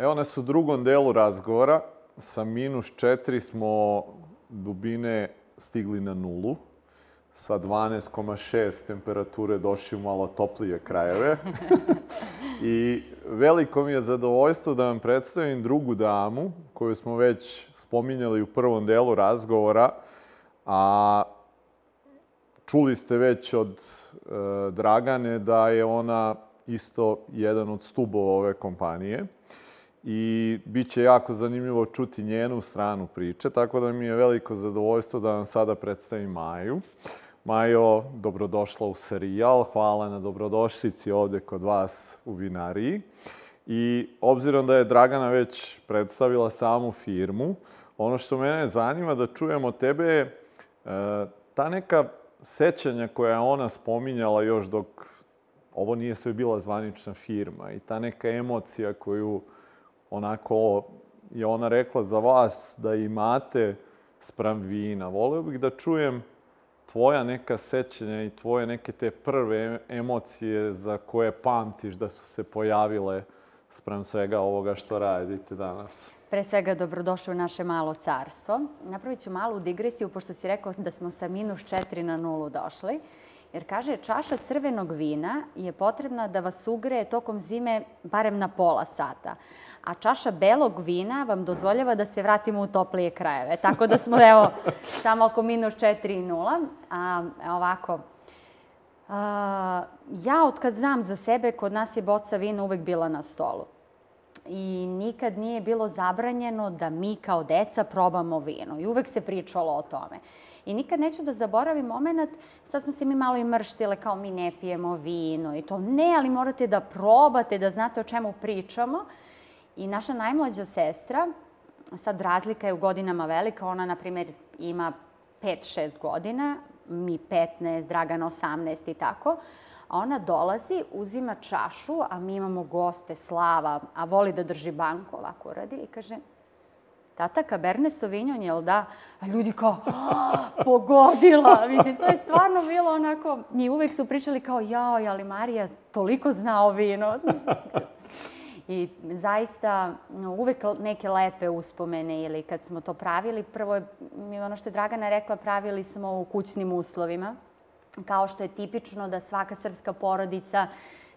Evo nas u drugom delu razgovora. Sa minus 4 smo dubine stigli na nulu. Sa 12,6 temperature došli u malo toplije krajeve. I veliko mi je zadovoljstvo da vam predstavim drugu damu, koju smo već spominjali u prvom delu razgovora, a čuli ste već od e, Dragane da je ona isto jedan od stubova ove kompanije i bit će jako zanimljivo čuti njenu stranu priče, tako da mi je veliko zadovoljstvo da vam sada predstavim Maju. Majo, dobrodošla u serijal. Hvala na dobrodošlici ovde kod vas u vinariji. I obzirom da je Dragana već predstavila samu firmu, ono što mene zanima da čujemo tebe je ta neka sećanja koja je ona spominjala još dok ovo nije sve bila zvanična firma i ta neka emocija koju onako je ona rekla za vas da imate sprem vina. Voleo bih da čujem tvoja neka sećanja i tvoje neke te prve emocije za koje pamtiš da su se pojavile sprem svega ovoga što radite danas. Pre svega, dobrodošli u naše malo carstvo. Napravit ću malu digresiju, pošto si rekao da smo sa minus 4 na nulu došli. Jer kaže, čaša crvenog vina je potrebna da vas ugreje tokom zime barem na pola sata. A čaša belog vina vam dozvoljava da se vratimo u toplije krajeve. Tako da smo, evo, samo oko minus 4 i 0. A, ovako, a, ja od kad znam za sebe, kod nas je boca vina uvek bila na stolu. I nikad nije bilo zabranjeno da mi kao deca probamo vino. I uvek se pričalo o tome. I nikad neću da zaboravim moment, sad smo se mi malo i mrštile kao mi ne pijemo vino i to. Ne, ali morate da probate, da znate o čemu pričamo. I naša najmlađa sestra, sad razlika je u godinama velika, ona, na primjer, ima 5-6 godina, mi 15, Dragana 18 i tako. A ona dolazi, uzima čašu, a mi imamo goste, Slava, a voli da drži banku, ovako radi i kaže, tata Cabernet Sauvignon, jel da? A ljudi kao, pogodila. Mislim, to je stvarno bilo onako, njih uvek su pričali kao, jao, ali Marija toliko zna o vino. I zaista uvek neke lepe uspomene ili kad smo to pravili, prvo je, ono što je Dragana rekla, pravili smo u kućnim uslovima, kao što je tipično da svaka srpska porodica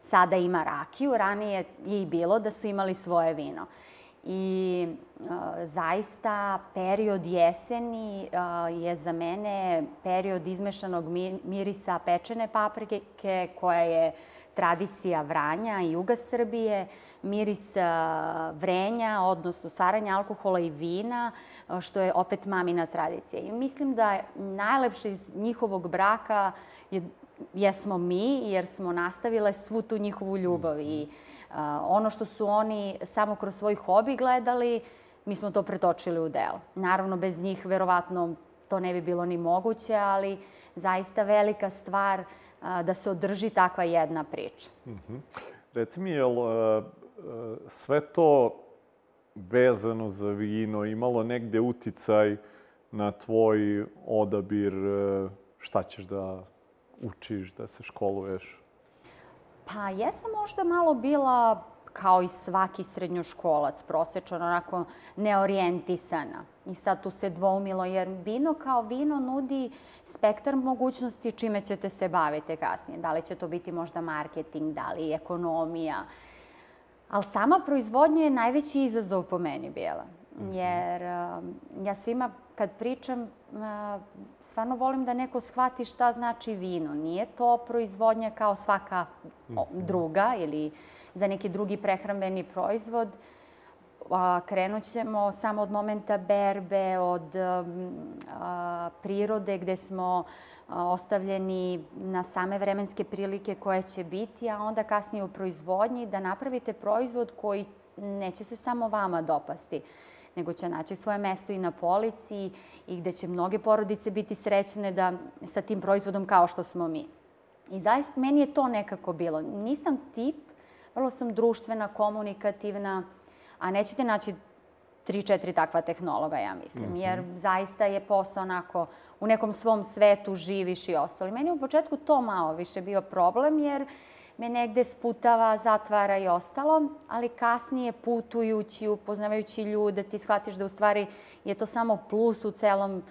sada ima rakiju, ranije je i bilo da su imali svoje vino i zaista period jeseni je za mene period izmešanog mirisa pečene paprike koja je tradicija Vranja i juga Srbije, miris vrenja, odnosno stvaranja alkohola i vina, što je opet mamina tradicija. I mislim da najlepše iz njihovog braka je, jesmo mi, jer smo nastavile svu tu njihovu ljubav i ono što su oni samo kroz svoj hobi gledali, mi smo to pretočili u delo. Naravno, bez njih verovatno to ne bi bilo ni moguće, ali zaista velika stvar da se održi takva jedna priča. Mm -hmm. Reci mi, je li sve to vezano za vino imalo negde uticaj na tvoj odabir šta ćeš da učiš, da se školuješ? Pa jesam možda malo bila kao i svaki srednjoškolac, prosječan, onako neorijentisana. I sad tu se dvoumilo, jer vino kao vino nudi spektar mogućnosti čime ćete se baviti kasnije. Da li će to biti možda marketing, da li ekonomija. Ali sama proizvodnja je najveći izazov po meni bila. Mhm. Jer um, ja svima kad pričam, stvarno volim da neko shvati šta znači vino. Nije to proizvodnja kao svaka mhm. druga ili za neki drugi prehrambeni proizvod. Krenut ćemo samo od momenta berbe, od prirode gde smo ostavljeni na same vremenske prilike koje će biti, a onda kasnije u proizvodnji da napravite proizvod koji neće se samo vama dopasti nego će naći svoje mesto i na polici i gde će mnoge porodice biti srećne da sa tim proizvodom kao što smo mi. I zaista, meni je to nekako bilo. Nisam tip, vrlo sam društvena, komunikativna, a nećete naći tri, četiri takva tehnologa, ja mislim. Mm -hmm. Jer zaista je posao onako, u nekom svom svetu živiš i ostali. Meni u početku to malo više bio problem, jer me negde sputava, zatvara i ostalo, ali kasnije putujući, upoznavajući ljude, ti shvatiš da u stvari je to samo plus u celom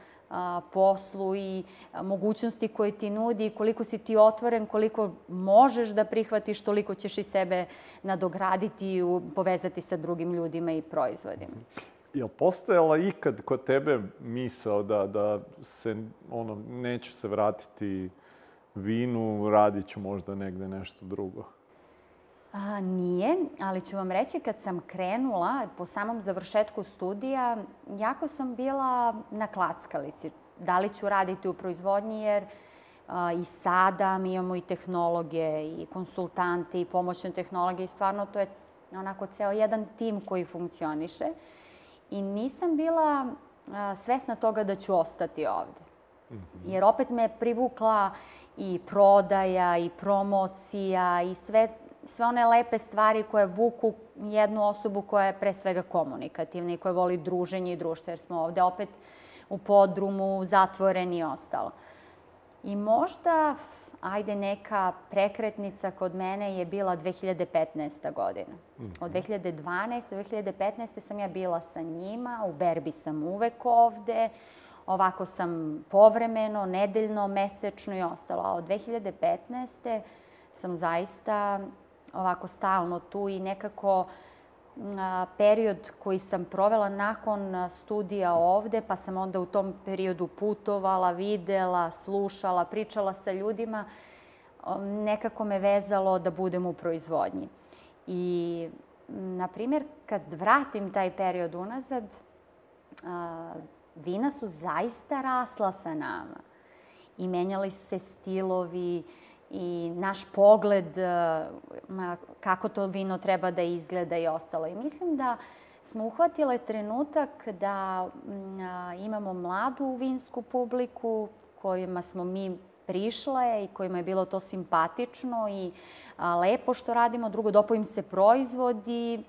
poslu i mogućnosti koje ti nudi, koliko si ti otvoren, koliko možeš da prihvatiš, toliko ćeš i sebe nadograditi i povezati sa drugim ljudima i proizvodima. Je li postojala ikad kod tebe misao da, da se, ono, neću se vratiti vinu, radit ću možda negde nešto drugo? A, nije, ali ću vam reći kad sam krenula po samom završetku studija, jako sam bila na klackalici. Da li ću raditi u proizvodnji jer a, i sada mi imamo i tehnologe i konsultante i pomoćne tehnologije i stvarno to je onako ceo jedan tim koji funkcioniše. I nisam bila a, svesna toga da ću ostati ovde. -hmm. Jer opet me privukla i prodaja i promocija i sve sve one lepe stvari koje vuku jednu osobu koja je pre svega komunikativna i koja voli druženje i društvo, jer smo ovde opet u podrumu, zatvoreni i ostalo. I možda, ajde, neka prekretnica kod mene je bila 2015. godina. Od 2012. do 2015. sam ja bila sa njima, u berbi sam uvek ovde, ovako sam povremeno, nedeljno, mesečno i ostalo. A od 2015. sam zaista ovako stalno tu i nekako period koji sam provela nakon studija ovde, pa sam onda u tom periodu putovala, videla, slušala, pričala sa ljudima, nekako me vezalo da budem u proizvodnji. I, na primjer, kad vratim taj period unazad, vina su zaista rasla sa nama. I menjali su se stilovi, i naš pogled e, kako to vino treba da izgleda i ostalo. I mislim da smo uhvatile trenutak da imamo mladu vinsku publiku kojima smo mi prišle i kojima je bilo to simpatično i lepo što radimo. Drugo, dopo im se proizvodi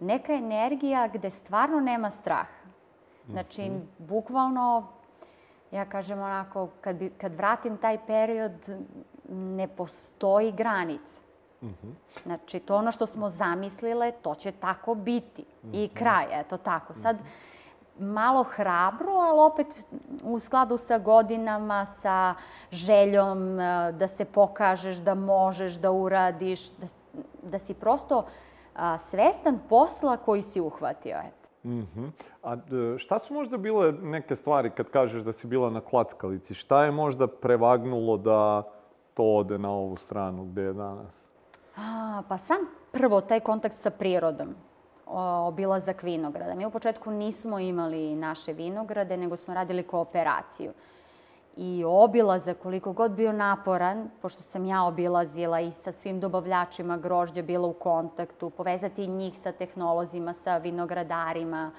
neka energija gde stvarno nema straha. Znači, mm -hmm. bukvalno, ja kažem onako, kad, bi, kad vratim taj period, ne postoji granica. Mm -hmm. Znači, to ono što smo zamislile, to će tako biti. Mm -hmm. I mhm. kraj, eto tako. Sad, malo hrabro, ali opet u skladu sa godinama, sa željom e, da se pokažeš, da možeš, da uradiš, da, da si prosto a, svestan posla koji si uhvatio. Eto. Mm -hmm. A šta su možda bile neke stvari kad kažeš da si bila na klackalici? Šta je možda prevagnulo da to ode na ovu stranu gde je danas? A, pa sam prvo taj kontakt sa prirodom, obilazak vinograda. Mi u početku nismo imali naše vinograde, nego smo radili kooperaciju. I obilazak, koliko god bio naporan, pošto sam ja obilazila i sa svim dobavljačima grožđa bila u kontaktu, povezati njih sa tehnolozima, sa vinogradarima,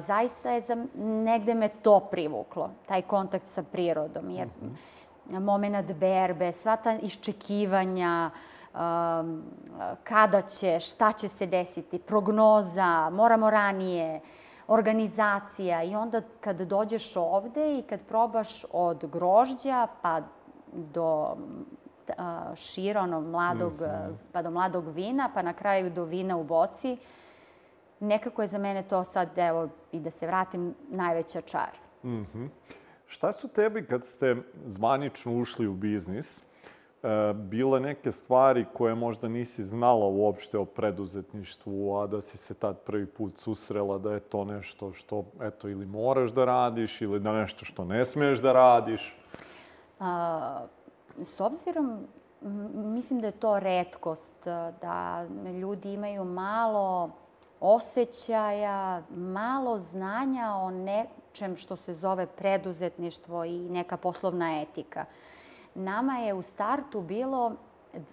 zaista je za, negde me to privuklo, taj kontakt sa prirodom. Jer mm -hmm moment berbe, sva ta iščekivanja, um, kada će, šta će se desiti, prognoza, moramo ranije, organizacija i onda kad dođeš ovde i kad probaš od grožđa pa do šira, mladog, mm -hmm. pa do mladog vina, pa na kraju do vina u boci, nekako je za mene to sad, evo, i da se vratim, najveća čar. Mm -hmm. Šta su tebi, kad ste zvanično ušli u biznis, bile neke stvari koje možda nisi znala uopšte o preduzetništvu, a da si se tad prvi put susrela da je to nešto što, eto, ili moraš da radiš, ili da nešto što ne smiješ da radiš? A, s obzirom, mislim da je to redkost, da ljudi imaju malo osjećaja, malo znanja o nečem što se zove preduzetništvo i neka poslovna etika. Nama je u startu bilo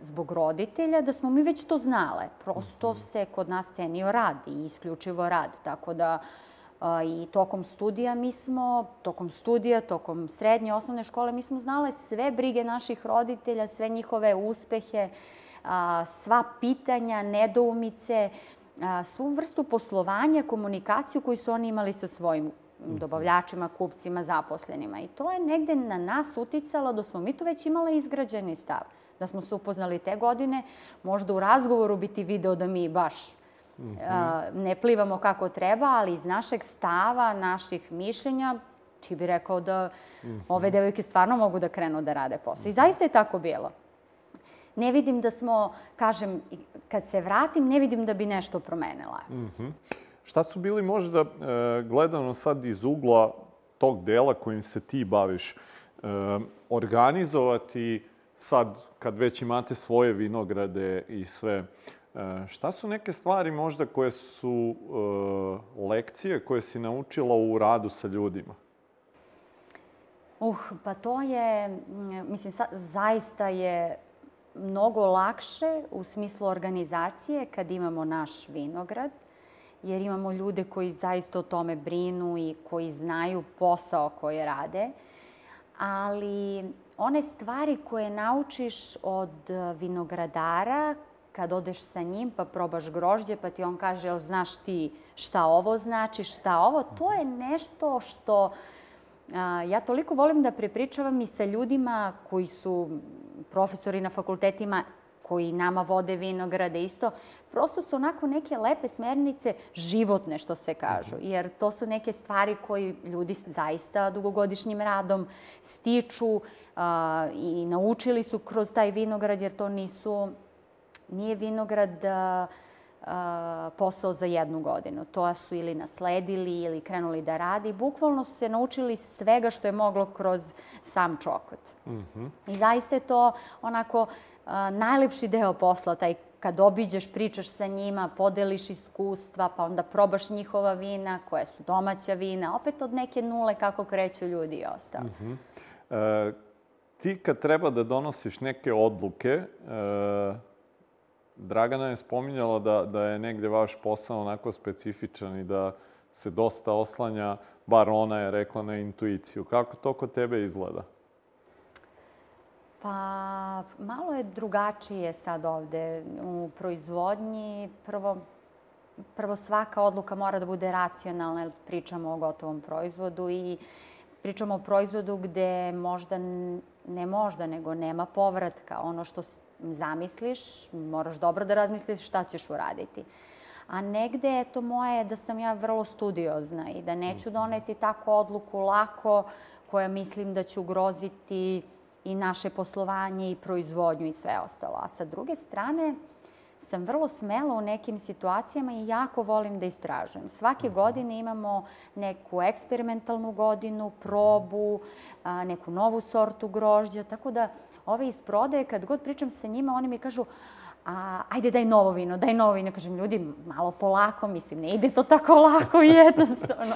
zbog roditelja da smo mi već to znale. Prosto mhm. se kod nas cenio rad i isključivo rad. Tako da a, i tokom studija mi smo, tokom studija, tokom srednje osnovne škole, mi smo znale sve brige naših roditelja, sve njihove uspehe, a, sva pitanja, nedoumice, svu vrstu poslovanja, komunikaciju koju su oni imali sa svojim. Dobavljačima, kupcima, zaposlenima. I to je negde na nas uticalo da smo mi tu već imali izgrađeni stav. Da smo se upoznali te godine, možda u razgovoru bi ti video da mi baš -hmm. ne plivamo kako treba, ali iz našeg stava, naših mišljenja, ti bi rekao da -hmm. ove devojke stvarno mogu da krenu da rade posao. I zaista je tako bilo. Ne vidim da smo, kažem, kad se vratim, ne vidim da bi nešto promenila. -hmm. Šta su bili možda, e, gledano sad iz ugla tog dela kojim se ti baviš, e, organizovati sad, kad već imate svoje vinograde i sve, e, šta su neke stvari možda koje su lekcije koje si naučila u radu sa ljudima? Uh, pa to je, mislim, sa, zaista je mnogo lakše u smislu organizacije kad imamo naš vinograd, jer imamo ljude koji zaista o tome brinu i koji znaju posao koji rade. Ali one stvari koje naučiš od vinogradara, kad odeš sa njim pa probaš grožđe, pa ti on kaže, jel znaš ti šta ovo znači, šta ovo, to je nešto što a, ja toliko volim da prepričavam i sa ljudima koji su profesori na fakultetima koji nama vode vinograde isto, prosto su onako neke lepe smernice, životne što se kažu, mhm. jer to su neke stvari koji ljudi zaista dugogodišnjim radom stiču uh, i naučili su kroz taj vinograd, jer to nisu, nije vinograd uh, posao za jednu godinu. To su ili nasledili ili krenuli da radi. Bukvalno su se naučili svega što je moglo kroz sam čokot. Mm -hmm. I zaista je to onako najlepši deo posla, taj kad obiđeš, pričaš sa njima, podeliš iskustva, pa onda probaš njihova vina, koja su domaća vina, opet od neke nule kako kreću ljudi i ostalo. Mm -hmm. e, ti kad treba da donosiš neke odluke, e, Dragana je spominjala da, da je negde vaš posao onako specifičan i da se dosta oslanja, bar ona je rekla, na intuiciju. Kako to kod tebe izgleda? Pa, malo je drugačije sad ovde u proizvodnji. Prvo, prvo svaka odluka mora da bude racionalna, jer pričamo o gotovom proizvodu i pričamo o proizvodu gde možda, ne možda, nego nema povratka. Ono što zamisliš, moraš dobro da razmisliš šta ćeš uraditi. A negde je to moje da sam ja vrlo studiozna i da neću mhm. doneti takvu odluku lako koja mislim da će ugroziti i naše poslovanje i proizvodnju i sve ostalo. A sa druge strane, sam vrlo smela u nekim situacijama i jako volim da istražujem. Svake mhm. godine imamo neku eksperimentalnu godinu, probu, neku novu sortu grožđa, tako da ove iz prodaje, kad god pričam sa njima, oni mi kažu a, ajde daj novo vino, daj novo vino. Kažem, ljudi, malo polako, mislim, ne ide to tako lako i jednostavno.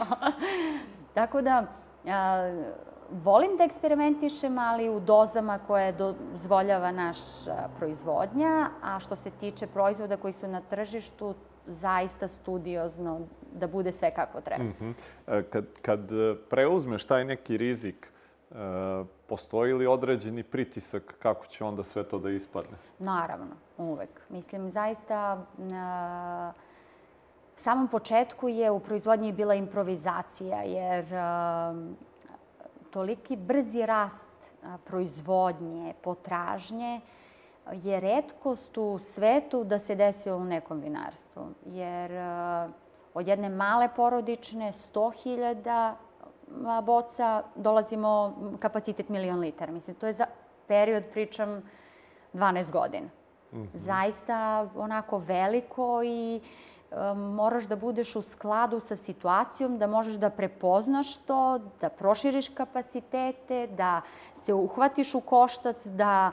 tako da, a, volim da eksperimentišem, ali u dozama koje dozvoljava naš proizvodnja, a što se tiče proizvoda koji su na tržištu, zaista studiozno da bude sve kako treba. Mm -hmm. Kad, kad preuzmeš taj neki rizik, e, postoji li određeni pritisak kako će onda sve to da ispadne? Naravno, uvek. Mislim, zaista na samom početku je u proizvodnji bila improvizacija, jer toliki brzi rast proizvodnje, potražnje, je redkost u svetu da se desi u nekom vinarstvu. Jer od jedne male porodične 100.000 boca dolazimo kapacitet milion litara. Mislim, to je za period, pričam, 12 godina. Mm -hmm. Zaista onako veliko i moraš da budeš u skladu sa situacijom, da možeš da prepoznaš to, da proširiš kapacitete, da se uhvatiš u koštac, da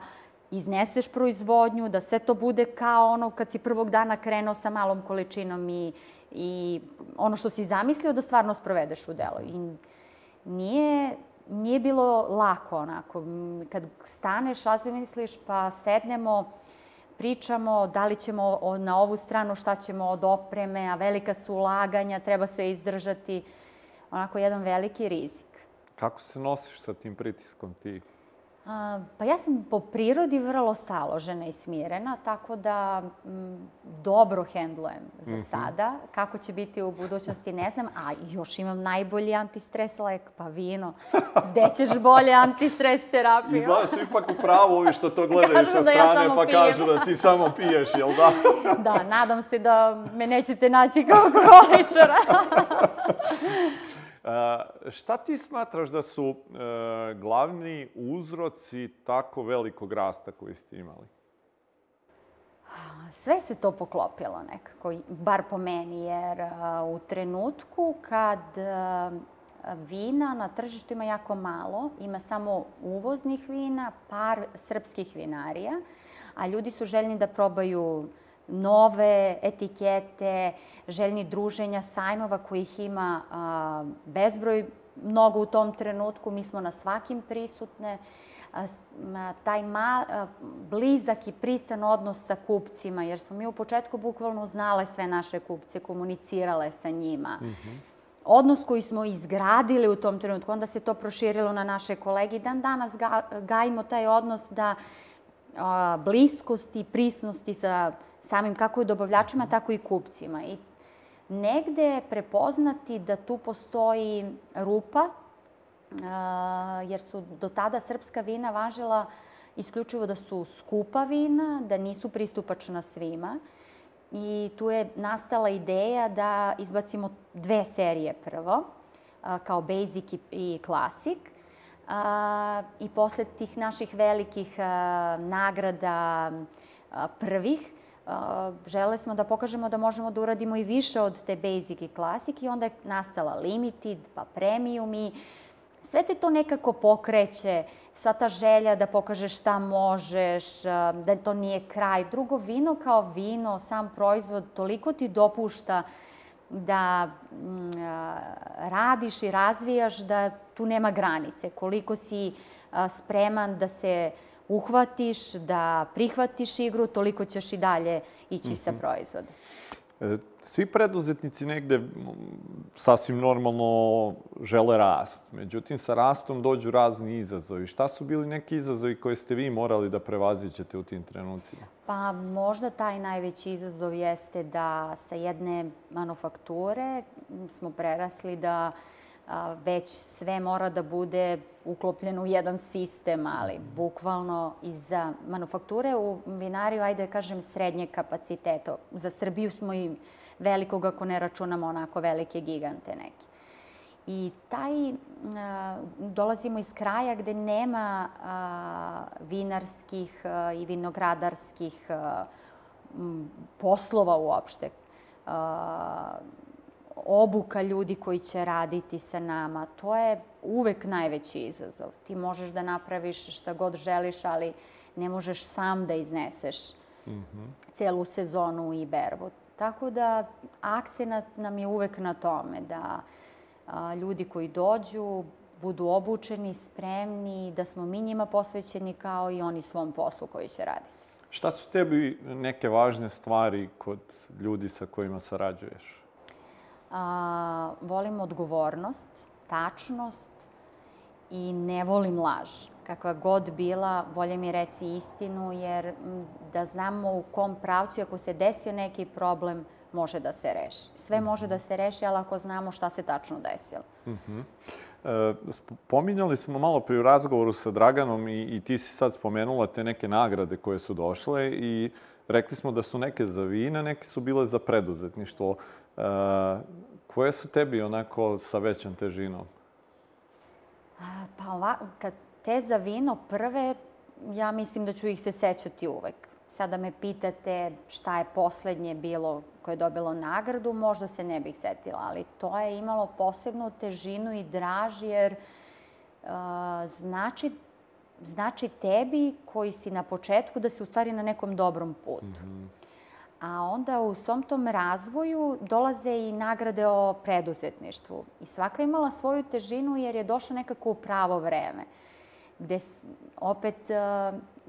izneseš proizvodnju, da sve to bude kao ono kad si prvog dana krenuo sa malom količinom i, i ono što si zamislio da stvarno sprovedeš u delo. I nije, nije bilo lako onako. Kad staneš, razmisliš, pa sednemo, pričamo da li ćemo na ovu stranu šta ćemo od opreme, a velika su ulaganja, treba sve izdržati. Onako jedan veliki rizik. Kako se nosiš sa tim pritiskom ti? Pa ja sam po prirodi vrlo staložena i smirena, tako da m, dobro hendlujem za mm -hmm. sada. Kako će biti u budućnosti ne znam, a još imam najbolji antistres lek, pa vino. Gde ćeš bolje antistres terapiju? Izgleda su ipak u pravu ovi što to gledaju sa da strane, ja pa pijem. kažu da ti samo piješ, jel da? da, nadam se da me nećete naći kao alkoholičara. Šta ti smatraš da su e, glavni uzroci tako velikog rasta koji ste imali? Sve se to poklopilo nekako, bar po meni, jer u trenutku kad vina na tržištu ima jako malo, ima samo uvoznih vina, par srpskih vinarija, a ljudi su željni da probaju nove etikete, željni druženja, sajmova kojih ima a, bezbroj mnogo u tom trenutku. Mi smo na svakim prisutne. A, taj ma, a, blizak i pristan odnos sa kupcima, jer smo mi u početku bukvalno znale sve naše kupce, komunicirale sa njima. Mm -hmm. Odnos koji smo izgradili u tom trenutku, onda se to proširilo na naše kolege. Dan danas ga, gajimo taj odnos da a, bliskosti i prisnosti sa samim kako i dobavljačima, tako i kupcima. I negde prepoznati da tu postoji rupa, jer su do tada srpska vina važila isključivo da su skupa vina, da nisu pristupačna svima. I tu je nastala ideja da izbacimo dve serije prvo, kao Basic i Classic. I posle tih naših velikih nagrada prvih, žele smo da pokažemo da možemo da uradimo i više od te basic i classic i onda je nastala limited, pa premium i sve te to nekako pokreće, sva ta želja da pokažeš šta možeš, da to nije kraj. Drugo, vino kao vino, sam proizvod, toliko ti dopušta da mm, radiš i razvijaš da tu nema granice. Koliko si spreman da se uhvatiš, da prihvatiš igru, toliko ćeš i dalje ići mm -hmm. sa mhm. proizvodom. E, svi preduzetnici negde sasvim normalno žele rast. Međutim, sa rastom dođu razni izazovi. Šta su bili neki izazovi koje ste vi morali da prevazićete u tim trenucima? Pa možda taj najveći izazov jeste da sa jedne manufakture smo prerasli da već sve mora da bude uklopljeno u jedan sistem, ali bukvalno iza manufakture u vinariju, ajde da kažem, srednje kapaciteto. Za Srbiju smo i velikog, ako ne računamo onako velike gigante neke. I taj, dolazimo iz kraja gde nema vinarskih i vinogradarskih poslova uopšte. Obuka ljudi koji će raditi sa nama, to je uvek najveći izazov. Ti možeš da napraviš šta god želiš, ali ne možeš sam da izneseš mm -hmm. celu sezonu i berbu. Tako da akcenat nam je uvek na tome da a, ljudi koji dođu budu obučeni, spremni, da smo mi njima posvećeni kao i oni svom poslu koji će raditi. Šta su tebi neke važne stvari kod ljudi sa kojima sarađuješ? A, volim odgovornost, tačnost i ne volim laž. Kakva god bila, bolje mi reci istinu, jer da znamo u kom pravcu, ako se desio neki problem, može da se reši. Sve mhm. može da se reši, ali ako znamo šta se tačno desilo. -huh. E, pominjali smo malo pri razgovoru sa Draganom i, i ti si sad spomenula te neke nagrade koje su došle i rekli smo da su neke za vina, neke su bile za preduzetništvo. E, koje su tebi onako sa većom težinom? Pa ova, kad te za vino prve, ja mislim da ću ih se sećati uvek. Sada me pitate šta je poslednje bilo koje je dobilo nagradu, možda se ne bih setila, ali to je imalo posebnu težinu i draž, jer uh, znači, znači tebi koji si na početku da si u stvari na nekom dobrom putu. Mm -hmm. A onda u svom tom razvoju dolaze i nagrade o preduzetništvu. I svaka je imala svoju težinu jer je došla nekako u pravo vreme. Gde opet e,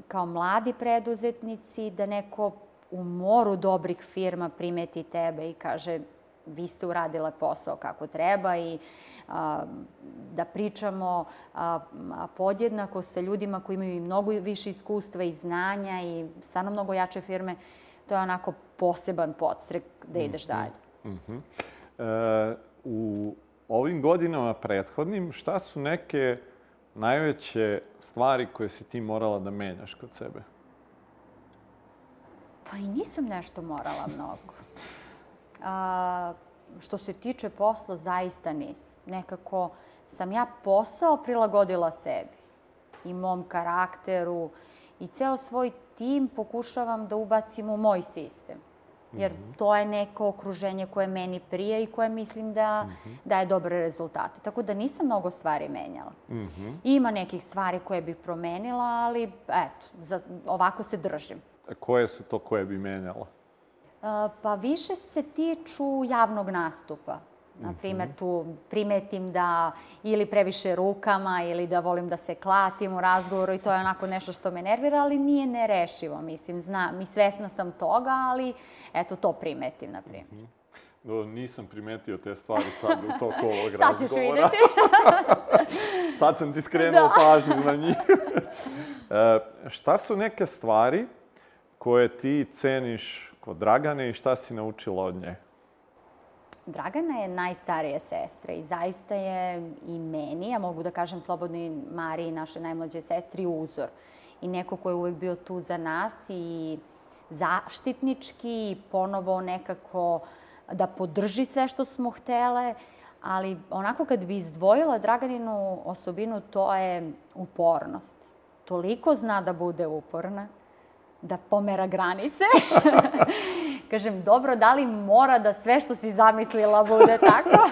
kao mladi preduzetnici da neko u moru dobrih firma primeti tebe i kaže vi ste uradile posao kako treba i a, da pričamo a, a podjednako sa ljudima koji imaju i mnogo više iskustva i znanja i stvarno mnogo jače firme, to je onako poseban podstrek da ideš dalje. Mm -hmm. e, u ovim godinama prethodnim, šta su neke najveće stvari koje si ti morala da menjaš kod sebe? Pa i nisam nešto morala mnogo. A, što se tiče posla, zaista nisam. Nekako sam ja posao prilagodila sebi i mom karakteru i ceo svoj tim pokušavam da ubacim u moj sistem. Jer -hmm. to je neko okruženje koje meni prije i koje mislim da mm -hmm. daje dobre rezultate. Tako da nisam mnogo stvari menjala. Mm -hmm. Ima nekih stvari koje bih promenila, ali eto, za, ovako se držim. A koje su to koje bi menjala? Pa više se tiču javnog nastupa. Na primjer, mhm. tu primetim da ili previše rukama ili da volim da se klatim u razgovoru i to je onako nešto što me nervira, ali nije nerešivo. Mislim, znam i svesna sam toga, ali eto, to primetim, na primjer. Mm -hmm. No, nisam primetio te stvari sad u toku ovog sad razgovora. Sad ćeš vidjeti. sad sam ti skrenuo da. pažnju na njih. e, šta su neke stvari koje ti ceniš kod Dragane i šta si naučila od nje? Dragana je najstarija sestra i zaista je i meni, ja mogu da kažem slobodno i Mariji, naše najmlađe sestri, uzor. I neko ko je uvek bio tu za nas i zaštitnički i ponovo nekako da podrži sve što smo htele, ali onako kad bi izdvojila Draganinu osobinu, to je upornost. Toliko zna da bude uporna, da pomera granice. Kažem, dobro, da li mora da sve što si zamislila bude tako?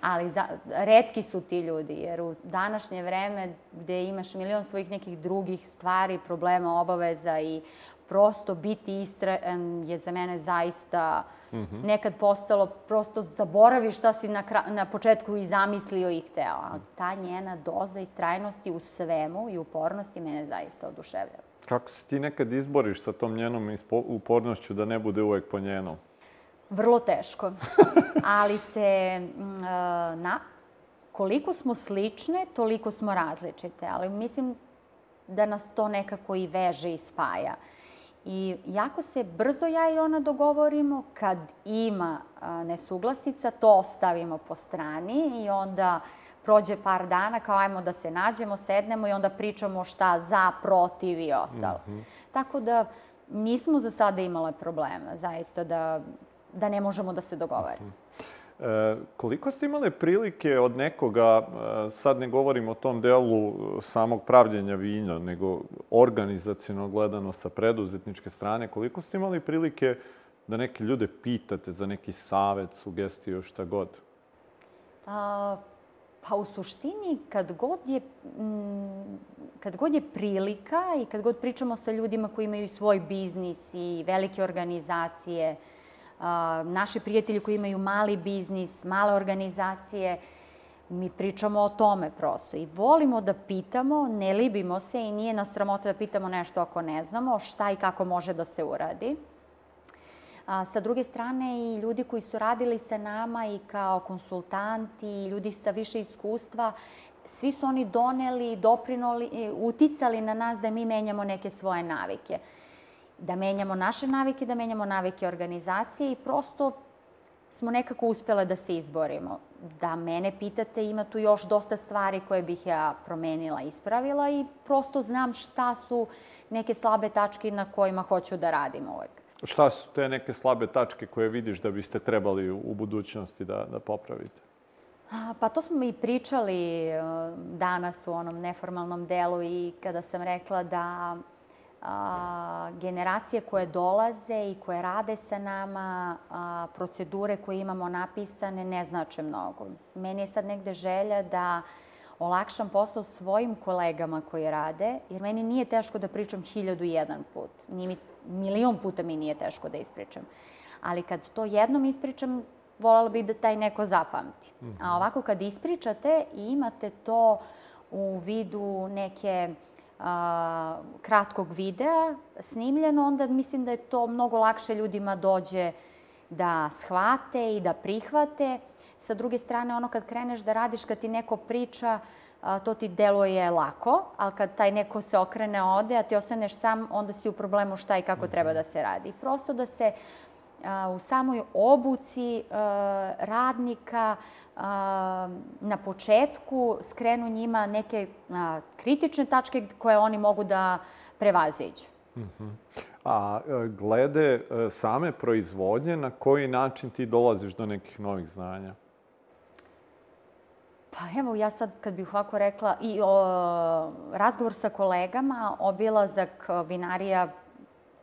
Ali za, redki su ti ljudi, jer u današnje vreme gde imaš milion svojih nekih drugih stvari, problema, obaveza i prosto biti istrajan je za mene zaista mm -hmm. nekad postalo, prosto zaboraviš šta si na, na početku i zamislio i hteo. A ta njena doza istrajnosti u svemu i upornosti mene zaista oduševljava. Kako se ti nekad izboriš sa tom njenom upornošću da ne bude uvek po njenom? Vrlo teško. Ali se, mm, e, na, koliko smo slične, toliko smo različite. Ali mislim da nas to nekako i veže i spaja. I jako se brzo ja i ona dogovorimo, kad ima nesuglasica, to ostavimo po strani i onda prođe par dana, kao ajmo da se nađemo, sednemo i onda pričamo šta za, protiv i ostalo. Mm -hmm. Tako da nismo za sada imale problema, zaista, da, da ne možemo da se dogovorimo. Mm -hmm. E, koliko ste imali prilike od nekoga, e, sad ne govorim o tom delu samog pravljenja vinja, nego organizacijno gledano sa preduzetničke strane, koliko ste imali prilike da neke ljude pitate za neki savet, sugestiju, šta god? A, Pa u suštini, kad god je, mm, kad god je prilika i kad god pričamo sa ljudima koji imaju svoj biznis i velike organizacije, naši prijatelji koji imaju mali biznis, male organizacije, mi pričamo o tome prosto i volimo da pitamo, ne libimo se i nije nas sramota da pitamo nešto ako ne znamo, šta i kako može da se uradi. A, sa druge strane i ljudi koji su radili sa nama i kao konsultanti i ljudi sa više iskustva, svi su oni doneli, doprinoli, uticali na nas da mi menjamo neke svoje navike. Da menjamo naše navike, da menjamo navike organizacije i prosto smo nekako uspele da se izborimo. Da mene pitate, ima tu još dosta stvari koje bih ja promenila, ispravila i prosto znam šta su neke slabe tačke na kojima hoću da radim uvek. Šta su te neke slabe tačke koje vidiš da biste trebali u budućnosti da, da popravite? Pa to smo i pričali e, danas u onom neformalnom delu i kada sam rekla da a, generacije koje dolaze i koje rade sa nama, a, procedure koje imamo napisane ne znače mnogo. Meni je sad negde želja da olakšam posao svojim kolegama koji rade, jer meni nije teško da pričam hiljadu jedan put. Nije mi milion puta mi nije teško da ispričam. Ali kad to jednom ispričam, voljela bih da taj neko zapamti. Mm -hmm. A ovako kad ispričate i imate to u vidu neke a, kratkog videa snimljeno, onda mislim da je to mnogo lakše ljudima dođe da shvate i da prihvate. Sa druge strane, ono kad kreneš da radiš, kad ti neko priča, to ti deluje lako, ali kad taj neko se okrene, ode, a ti ostaneš sam, onda si u problemu šta i kako treba da se radi. Prosto da se u samoj obuci radnika na početku skrenu njima neke kritične tačke koje oni mogu da prevaziđu. -huh. A e, glede e, same proizvodnje, na koji način ti dolaziš do nekih novih znanja? Pa evo, ja sad kad bih ovako rekla, i o, razgovor sa kolegama, obilazak vinarija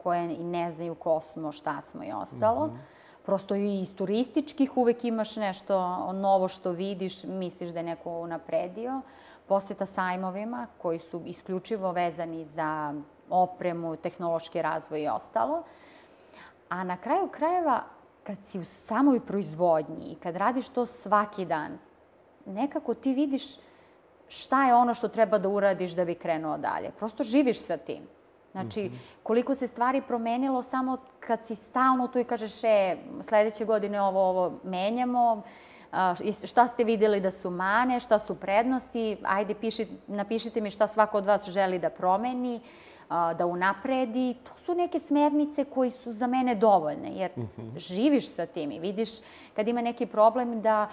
koje i ne znaju ko smo, šta smo i ostalo. Mm -hmm. Prosto i iz turističkih uvek imaš nešto novo što vidiš, misliš da je neko unapredio. Poseta sajmovima koji su isključivo vezani za opremu, tehnološki razvoj i ostalo. A na kraju krajeva, kad si u samoj proizvodnji i kad radiš to svaki dan, nekako ti vidiš šta je ono što treba da uradiš da bi krenuo dalje. Prosto živiš sa tim. Znači, -hmm. koliko se stvari promenilo samo kad si stalno tu i kažeš, e, sledeće godine ovo, ovo menjamo, šta ste videli da su mane, šta su prednosti, ajde piši, napišite mi šta svako od vas želi da promeni, da unapredi. To su neke smernice koji su za mene dovoljne, jer -hmm. živiš sa tim i vidiš kad ima neki problem da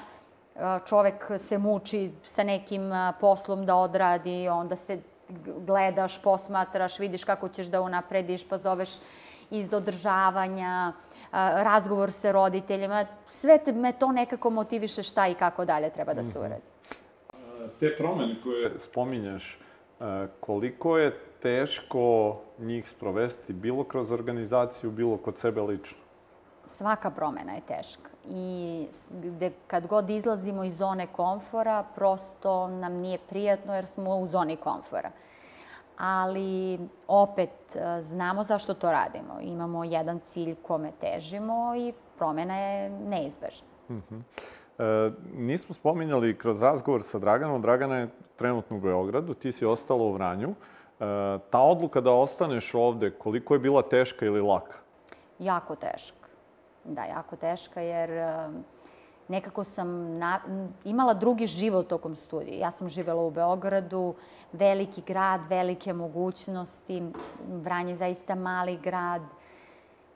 čovek se muči sa nekim poslom da odradi, onda se gledaš, posmatraš, vidiš kako ćeš da unaprediš, pa zoveš iz održavanja, razgovor sa roditeljima. Sve te, me to nekako motiviše šta i kako dalje treba da se mhm. uradi. Te promene koje spominješ, koliko je teško njih sprovesti bilo kroz organizaciju, bilo kod sebe lično? Svaka promena je teška i gde kad god izlazimo iz zone komfora, prosto nam nije prijatno jer smo u zoni komfora. Ali opet e, znamo zašto to radimo. Imamo jedan cilj kome težimo i promena je neizbežna. Mhm. -huh. e, nismo spominjali kroz razgovor sa Draganom. Dragana je trenutno u Beogradu, ti si ostala u Vranju. E, ta odluka da ostaneš ovde, koliko je bila teška ili laka? Jako teška da, jako teška jer nekako sam na, imala drugi život tokom studija. Ja sam živela u Beogradu, veliki grad, velike mogućnosti, Vranje je zaista mali grad.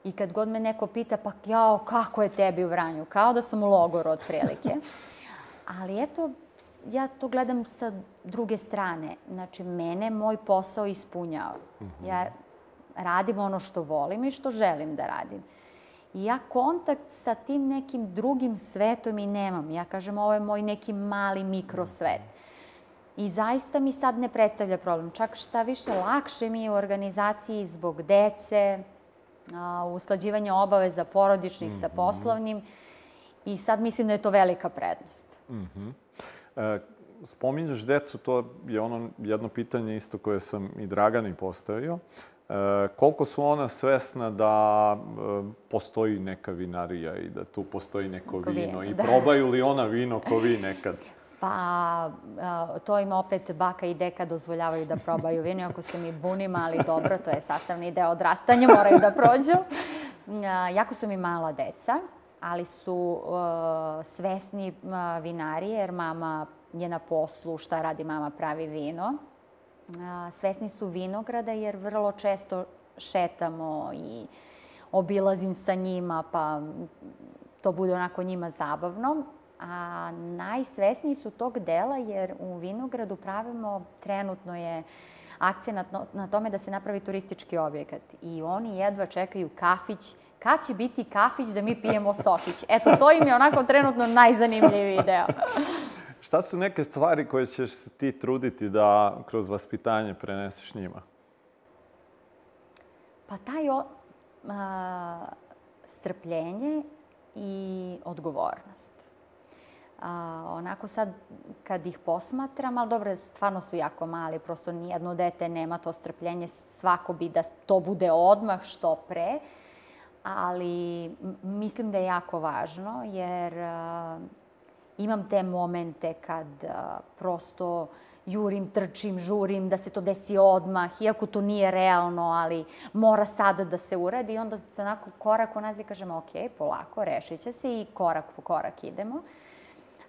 I kad god me neko pita, pa jao, kako je tebi u Vranju? Kao da sam u logoru otprilike. Ali eto, ja to gledam sa druge strane. Znači, mene moj posao ispunjava. Mhm. Ja radim ono što volim i što želim da radim. I ja kontakt sa tim nekim drugim svetom i nemam. Ja kažem, ovo je moj neki mali mikrosvet. I zaista mi sad ne predstavlja problem. Čak šta više, lakše mi je u organizaciji zbog dece, usklađivanja obaveza porodičnih mm -hmm. sa mhm. poslovnim i sad mislim da je to velika prednost. Mm -hmm. e, spominješ decu, to je ono jedno pitanje isto koje sam i Dragani postavio. E, koliko su ona svesna da e, postoji neka vinarija i da tu postoji neko, neko vino i da. probaju li ona vino ko vi nekad? Pa, to im opet baka i deka dozvoljavaju da probaju vino, ako se mi bunim, ali dobro, to je sastavni deo odrastanja, moraju da prođu. Jako su mi mala deca, ali su svesni vinarije, jer mama je na poslu, šta radi mama, pravi vino svesni su vinograda jer vrlo često šetamo i obilazim sa njima, pa to bude onako njima zabavno. A najsvesniji su tog dela jer u vinogradu pravimo, trenutno je akcija na, tome da se napravi turistički objekat. I oni jedva čekaju kafić, kad će biti kafić da mi pijemo sokić. Eto, to im je onako trenutno najzanimljiviji deo. Šta su neke stvari koje ćeš se ti truditi da kroz vaspitanje preneseš njima? Pa taj o, a, strpljenje i odgovornost. A, onako sad, kad ih posmatram, ali dobro, stvarno su jako mali, prosto nijedno dete nema to strpljenje, svako bi da to bude odmah što pre, ali mislim da je jako važno, jer a, imam te momente kad prosto jurim, trčim, žurim, da se to desi odmah, iako to nije realno, ali mora sada da se uradi. I onda se onako korak u nas i kažemo, ok, polako, rešit će se i korak po korak idemo.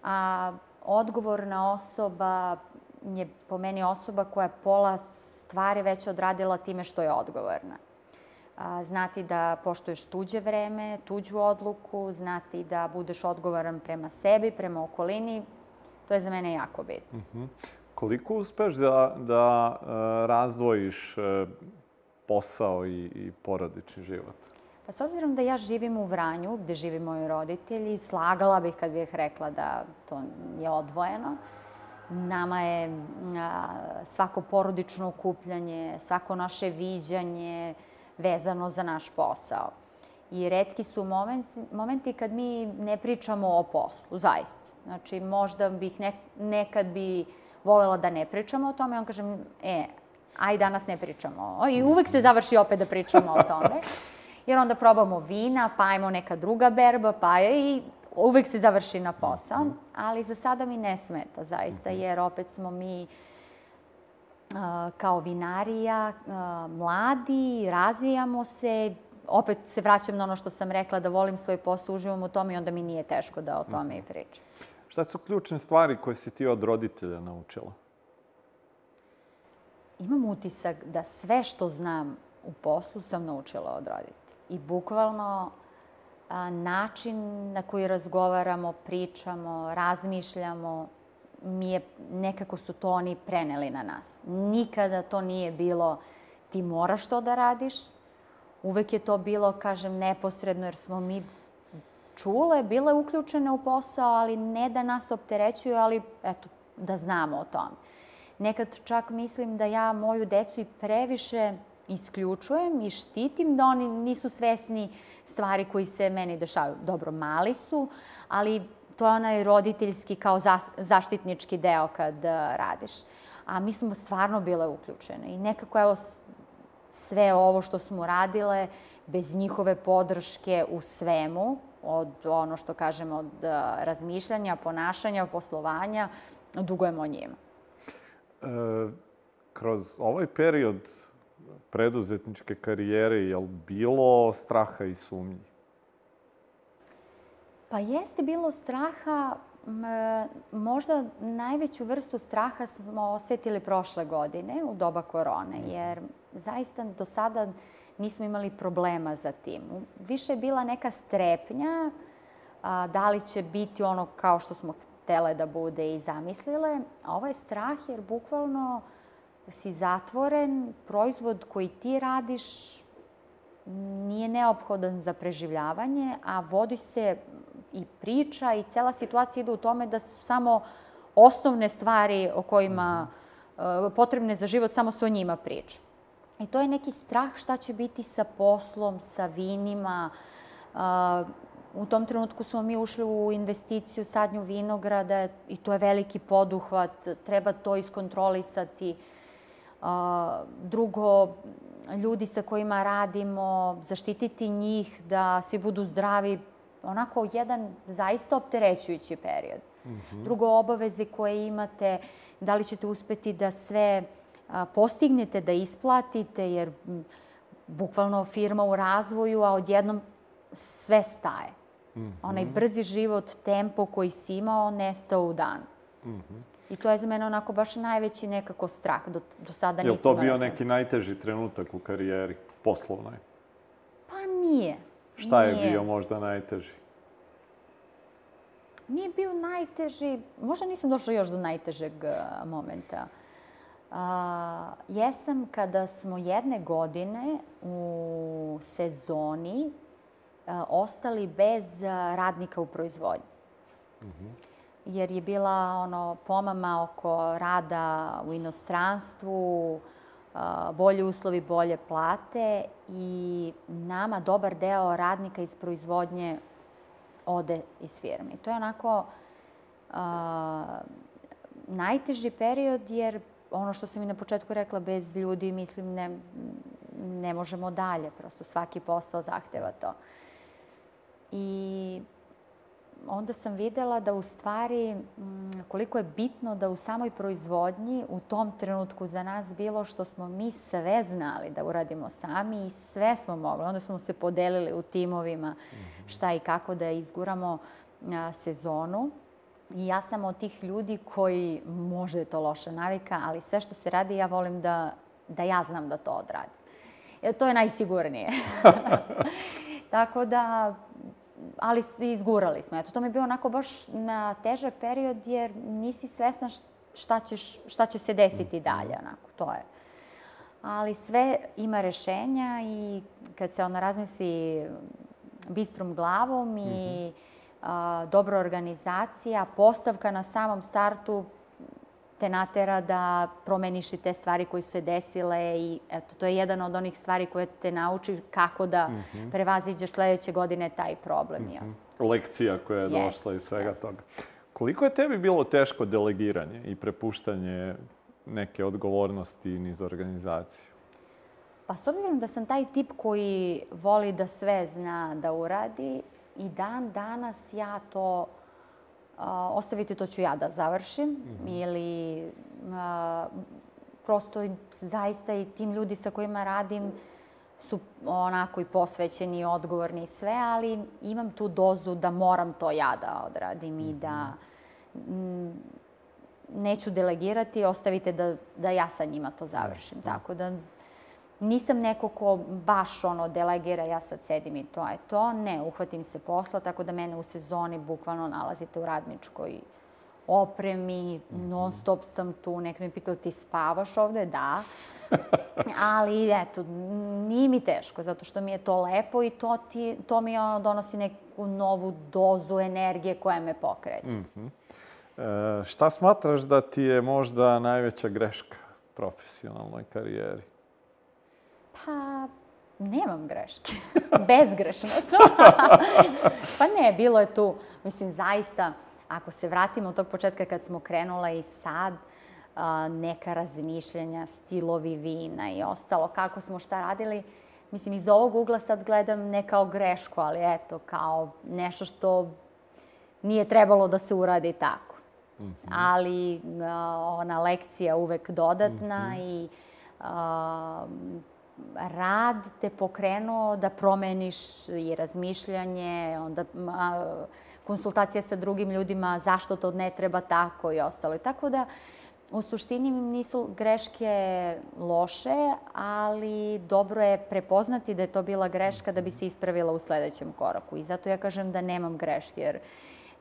A odgovorna osoba je po meni osoba koja pola stvari već odradila time što je odgovorna. Znati da poštuješ tuđe vreme, tuđu odluku, znati da budeš odgovoran prema sebi, prema okolini, to je za mene jako bitno. Mhm. -huh. Koliko uspeš da, da uh, razdvojiš uh, posao i, i porodični život? Pa s obzirom da ja živim u Vranju, gde živi moji roditelji, slagala bih kad bih rekla da to je odvojeno. Nama je a, svako porodično okupljanje, svako naše viđanje vezano za naš posao. I redki su momenti, momenti kad mi ne pričamo o poslu, zaista. Znači, možda bih ne, nekad bi volela da ne pričamo o tome, on kažem, e, aj danas ne pričamo. I uvek se završi opet da pričamo o tome. Jer onda probamo vina, pa ajmo neka druga berba, pa i uvek se završi na posao. Ali za sada mi ne smeta, zaista, jer opet smo mi kao vinarija mladi, razvijamo se, opet se vraćam na ono što sam rekla, da volim svoj posao, uživam u tome i onda mi nije teško da o tome i pričam. Šta su ključne stvari koje si ti od roditelja naučila? Imam utisak da sve što znam u poslu sam naučila od roditelja. I bukvalno način na koji razgovaramo, pričamo, razmišljamo, mi je, nekako su to oni preneli na nas. Nikada to nije bilo ti moraš to da radiš. Uvek je to bilo, kažem, neposredno, jer smo mi čule, bile uključene u posao, ali ne da nas opterećuju, ali eto, da znamo o tome. Nekad čak mislim da ja moju decu i previše isključujem i štitim da oni nisu svesni stvari koji se meni dešavaju. Dobro, mali su, ali to je onaj roditeljski kao zaštitnički deo kad uh, radiš. A mi smo stvarno bile uključene i nekako evo sve ovo što smo radile, bez njihove podrške u svemu, od ono što kažemo, od uh, razmišljanja, ponašanja, poslovanja, dugujemo njima. E, kroz ovaj period preduzetničke karijere, je li bilo straha i sumnji? Pa jeste bilo straha, možda najveću vrstu straha smo osetili prošle godine u doba korone, mhm. jer zaista do sada nismo imali problema za tim. Više je bila neka strepnja a, da li će biti ono kao što smo htele da bude i zamislile. A ovo je strah jer bukvalno si zatvoren, proizvod koji ti radiš nije neophodan za preživljavanje, a vodi se i priča i cela situacija ide u tome da su samo osnovne stvari o kojima uh, potrebne za život, samo se o njima priča. I to je neki strah šta će biti sa poslom, sa vinima. Uh, u tom trenutku smo mi ušli u investiciju sadnju vinograda i to je veliki poduhvat, treba to iskontrolisati. Uh, drugo, ljudi sa kojima radimo, zaštititi njih da svi budu zdravi, onako jedan zaista opterećujući period. Mm -hmm. Drugo, obaveze koje imate, da li ćete uspeti da sve a, postignete, da isplatite, jer m, bukvalno firma u razvoju, a odjednom sve staje. Mm -hmm. Onaj brzi život, tempo koji si imao, nestao u dan. Mm -hmm. I to je za mene onako baš najveći nekako strah. Do, do sada nisam... Je li to bio neki najteži trenutak u karijeri poslovnoj? Pa nije. Šta je bio možda najteži? Nije bio najteži, možda nisam došla još do najtežeg uh, momenta. Uh, jesam kada smo jedne godine u sezoni uh, ostali bez radnika u proizvodnji. Mm -hmm. Jer je bila ono pomama oko rada u inostranstvu, bolji uslovi, bolje plate i nama dobar deo radnika iz proizvodnje ode iz firme. I to je onako a, najteži period jer ono što sam i na početku rekla, bez ljudi, mislim, ne, ne možemo dalje. Prosto svaki posao zahteva to. I onda sam videla da u stvari koliko je bitno da u samoj proizvodnji u tom trenutku za nas bilo što smo mi sve znali da uradimo sami i sve smo mogli. Onda smo se podelili u timovima šta i kako da izguramo sezonu. I ja sam od tih ljudi koji, možda je to loša navika, ali sve što se radi ja volim da, da ja znam da to odradim. E, to je najsigurnije. Tako da, ali izgurali smo. Eto, to mi je bio onako baš na težak period jer nisi svesna šta, ćeš, šta će se desiti mhm. dalje. Onako, to je. Ali sve ima rešenja i kad se ona razmisli bistrom glavom i mm -hmm. a, dobra organizacija, postavka na samom startu te natera da promeniš i te stvari koje su se desile i eto, to je jedan od onih stvari koje te nauči kako da mm -hmm. prevaziđeš sledeće godine taj problem. Mm -hmm. Lekcija koja je yes, došla iz svega yes. toga. Koliko je tebi bilo teško delegiranje i prepuštanje neke odgovornosti niz organizaciju? Pa s obzirom da sam taj tip koji voli da sve zna da uradi i dan danas ja to ostaviti, to ću ja da završim. Mm -hmm. Ili a, prosto zaista i tim ljudi sa kojima radim su onako i posvećeni i odgovorni i sve, ali imam tu dozu da moram to ja da odradim mm -hmm. i da m, neću delegirati, ostavite da, da ja sa njima to završim. Mm -hmm. Tako da nisam neko ko baš ono delegira, ja sad sedim i to je to. Ne, uhvatim se posla, tako da mene u sezoni bukvalno nalazite u radničkoj opremi, mhm. non stop sam tu, nek mi pitao ti spavaš ovde? Da. Ali eto, nije mi teško, zato što mi je to lepo i to, ti, to mi ono donosi neku novu dozu energije koja me pokreće. Mm -hmm. e, šta smatraš da ti je možda najveća greška profesionalnoj karijeri? Pa, nemam greške. Bezgrešna sam. pa ne, bilo je tu, mislim, zaista, ako se vratimo od tog početka kad smo krenula i sad, neka razmišljenja, stilovi vina i ostalo, kako smo šta radili, mislim, iz ovog ugla sad gledam ne kao grešku, ali eto, kao nešto što nije trebalo da se uradi tako. Mm -hmm. Ali ona lekcija uvek dodatna mm -hmm. i rad te pokrenuo da promeniš i razmišljanje, onda a, konsultacija sa drugim ljudima, zašto to ne treba tako i ostalo. Tako da, u suštini nisu greške loše, ali dobro je prepoznati da je to bila greška da bi se ispravila u sledećem koraku. I zato ja kažem da nemam greške, jer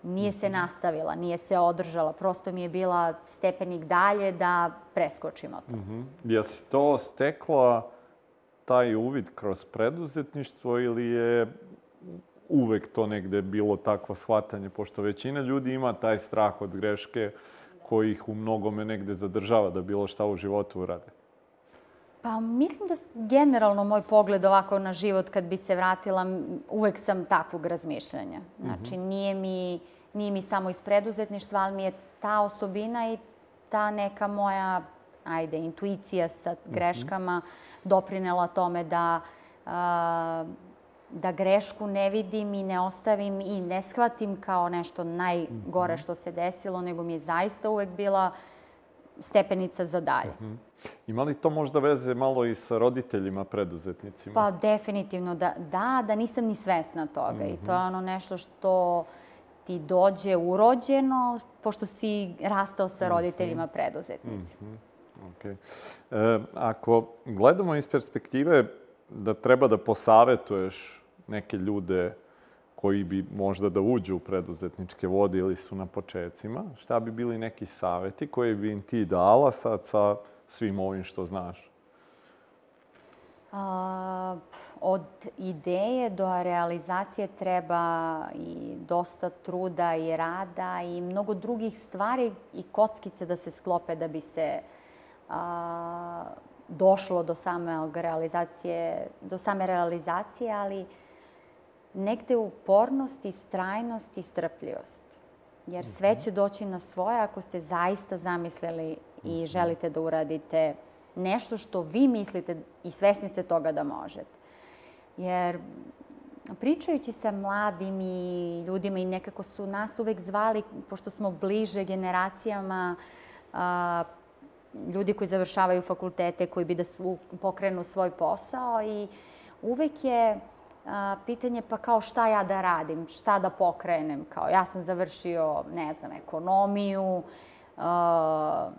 nije se mhm. nastavila, nije se održala, prosto mi je bila stepenik dalje da preskočimo to. Mm -hmm. Jesi to stekla taj uvid kroz preduzetništvo ili je uvek to negde bilo takvo shvatanje, pošto većina ljudi ima taj strah od greške koji ih u mnogome negde zadržava da bilo šta u životu urade? Pa mislim da generalno moj pogled ovako na život kad bi se vratila, uvek sam takvog razmišljanja. Znači, mm -hmm. nije, mi, nije mi samo iz preduzetništva, ali mi je ta osobina i ta neka moja, ajde, intuicija sa mhm. greškama mm -hmm doprinela tome da, da grešku ne vidim i ne ostavim i ne shvatim kao nešto najgore mhm. što se desilo, nego mi je zaista uvek bila stepenica za dalje. Mm -hmm. Ima li to možda veze malo i sa roditeljima, preduzetnicima? Pa definitivno da, da, da nisam ni svesna toga. Mm -hmm. I to je mhm. ono nešto što ti dođe urođeno, pošto si rastao sa roditeljima preduzetnicima. Mm -hmm. Okay. E, ako gledamo iz perspektive da treba da posavetuješ neke ljude koji bi možda da uđu u preduzetničke vode ili su na početcima, šta bi bili neki saveti koji bi im ti dala sad sa svim ovim što znaš? A, od ideje do realizacije treba i dosta truda i rada i mnogo drugih stvari i kockice da se sklope da bi se uh, a, došlo do same realizacije, do same realizacije, ali negde upornost i strajnost i strpljivost. Jer sve mhm. će doći na svoje ako ste zaista zamislili i mhm. želite da uradite nešto što vi mislite i svesni ste toga da možete. Jer pričajući sa mladim i ljudima i nekako su nas uvek zvali, pošto smo bliže generacijama, a, ljudi koji završavaju fakultete, koji bi da su, pokrenu svoj posao i uvek je a, pitanje pa kao šta ja da radim, šta da pokrenem, kao ja sam završio, ne znam, ekonomiju, a,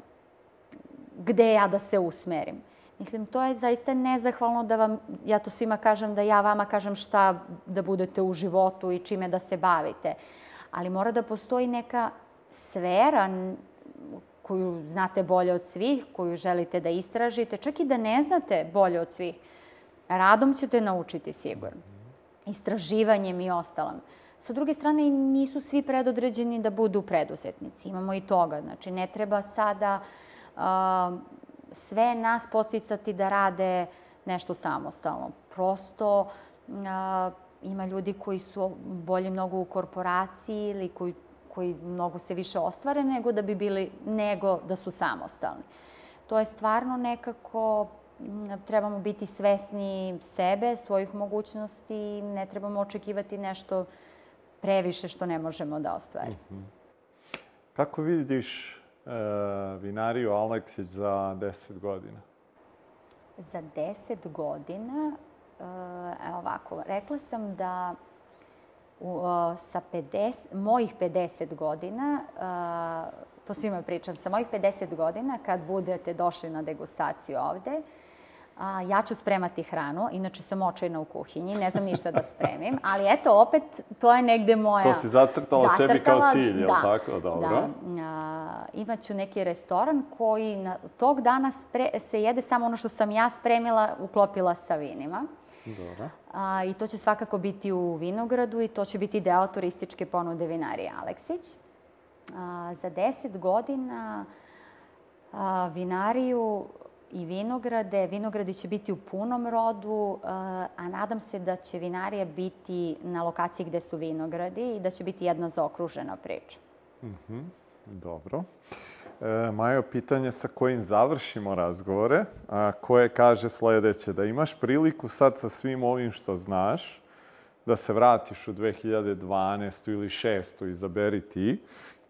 gde ja da se usmerim. Mislim, to je zaista nezahvalno da vam, ja to svima kažem, da ja vama kažem šta da budete u životu i čime da se bavite. Ali mora da postoji neka sfera koju znate bolje od svih, koju želite da istražite, čak i da ne znate bolje od svih. Radom ćete naučiti sigurno. Istraživanjem i ostalom. Sa druge strane, nisu svi predodređeni da budu preduzetnici. Imamo i toga. Znači, ne treba sada uh, sve nas posticati da rade nešto samostalno. Prosto uh, ima ljudi koji su bolje mnogo u korporaciji ili koji, koji mnogo se više ostvare nego da bi bili, nego da su samostalni. To je stvarno nekako trebamo biti svesni sebe, svojih mogućnosti, ne trebamo očekivati nešto previše što ne možemo da ostvarimo. Mm -hmm. Kako vidiš e, vinariju Aleksić za 10 godina? Za 10 godina, e, evo ovako, rekla sam da u, sa 50, mojih 50 godina, to svima pričam, sa mojih 50 godina, kad budete došli na degustaciju ovde, A, ja ću spremati hranu, inače sam očajna u kuhinji, ne znam ništa da spremim, ali eto, opet, to je negde moja... To si zacrtala, zacrtala sebi kao cilj, je li da, tako? Dobro. Da, a, imaću neki restoran koji na, tog dana spre, se jede samo ono što sam ja spremila, uklopila sa vinima. Dobro. A, I to će svakako biti u Vinogradu i to će biti deo turističke ponude vinarije Aleksić. A, za 10 godina a, vinariju i vinograde. Vinogradi će biti u punom rodu, a nadam se da će vinarija biti na lokaciji gde su vinogradi i da će biti jedna zaokružena priča. Mm -hmm. Dobro. E, Majo, pitanje sa kojim završimo razgovore, a, koje kaže sledeće, da imaš priliku sad sa svim ovim što znaš, da se vratiš u 2012. ili 6. izaberi ti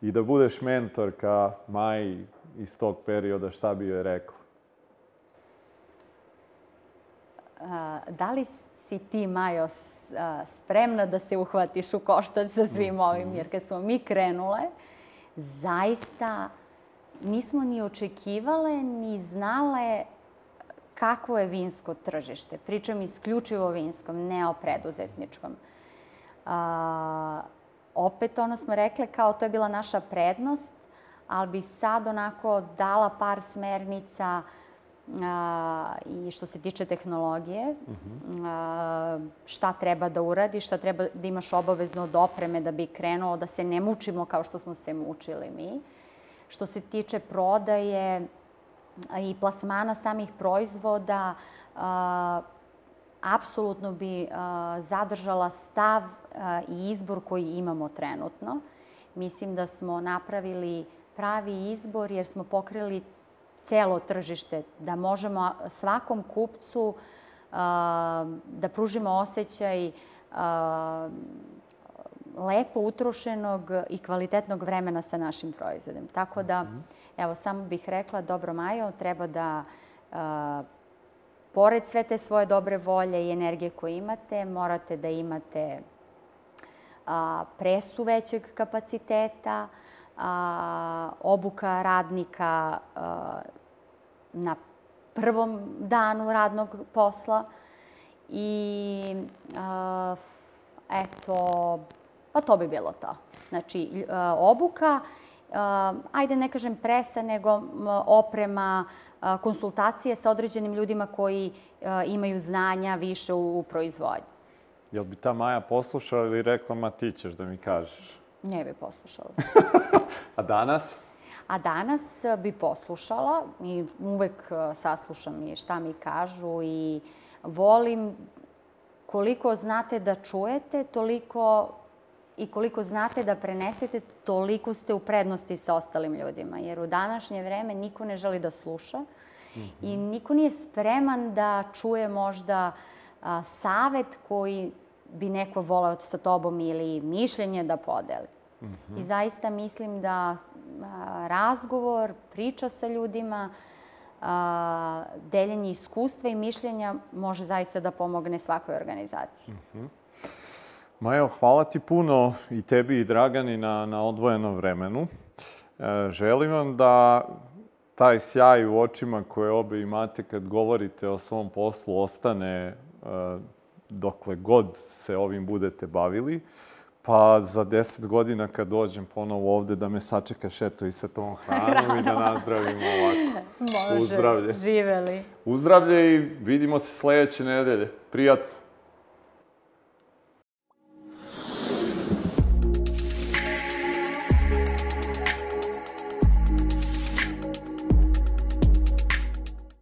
i da budeš mentorka Maji iz tog perioda, šta bi joj rekla? da li si ti, Majo, spremna da se uhvatiš u koštac sa svim mhm. ovim? Jer kad smo mi krenule, zaista nismo ni očekivale, ni znale kakvo je vinsko tržište. Pričam isključivo o vinskom, ne o preduzetničkom. A, opet ono smo rekle kao to je bila naša prednost, ali bi sad onako dala par smernica a, i što se tiče tehnologije, uh -huh. a, šta treba da uradi, šta treba da imaš obavezno od opreme da bi krenuo, da se ne mučimo kao što smo se mučili mi. Što se tiče prodaje i plasmana samih proizvoda, apsolutno bi zadržala stav i izbor koji imamo trenutno. Mislim da smo napravili pravi izbor jer smo pokrili celo tržište, da možemo svakom kupcu da pružimo osjećaj lepo utrošenog i kvalitetnog vremena sa našim proizvodom. Tako da, mhm. evo, samo bih rekla, dobro Majo, treba da pored sve te svoje dobre volje i energije koje imate, morate da imate presu većeg kapaciteta, a, obuka radnika a, na prvom danu radnog posla i a, eto, pa to bi bilo to. Znači, a, obuka, a, ajde ne kažem presa, nego oprema, a, konsultacije sa određenim ljudima koji imaju znanja više u, proizvodnji. Jel bi ta Maja poslušala ili rekla, ma ti ćeš da mi kažeš? Ne bi poslušala. A danas? A danas bi poslušala i uvek e, saslušam i šta mi kažu i volim koliko znate da čujete, toliko i koliko znate da prenesete, toliko ste u prednosti sa ostalim ljudima. Jer u današnje vreme niko ne želi da sluša mm -hmm. i mhm. niko nije spreman da čuje možda a, savet koji bi neko voleo sa tobom ili mišljenje da podeli. I zaista mislim da a, razgovor, priča sa ljudima, a, deljenje iskustva i mišljenja može zaista da pomogne svakoj organizaciji. Majo, hvala ti puno i tebi i Dragani na, na odvojenom vremenu. E, želim vam da taj sjaj u očima koje obe imate kad govorite o svom poslu ostane e, dokle god se ovim budete bavili. Pa za deset godina kad dođem ponovo ovde da me sačekaš eto i sa tom hranom i da nazdravimo ovako. Može. Uzdravlje. Živeli. Uzdravlje i vidimo se sledeće nedelje. Prijatno.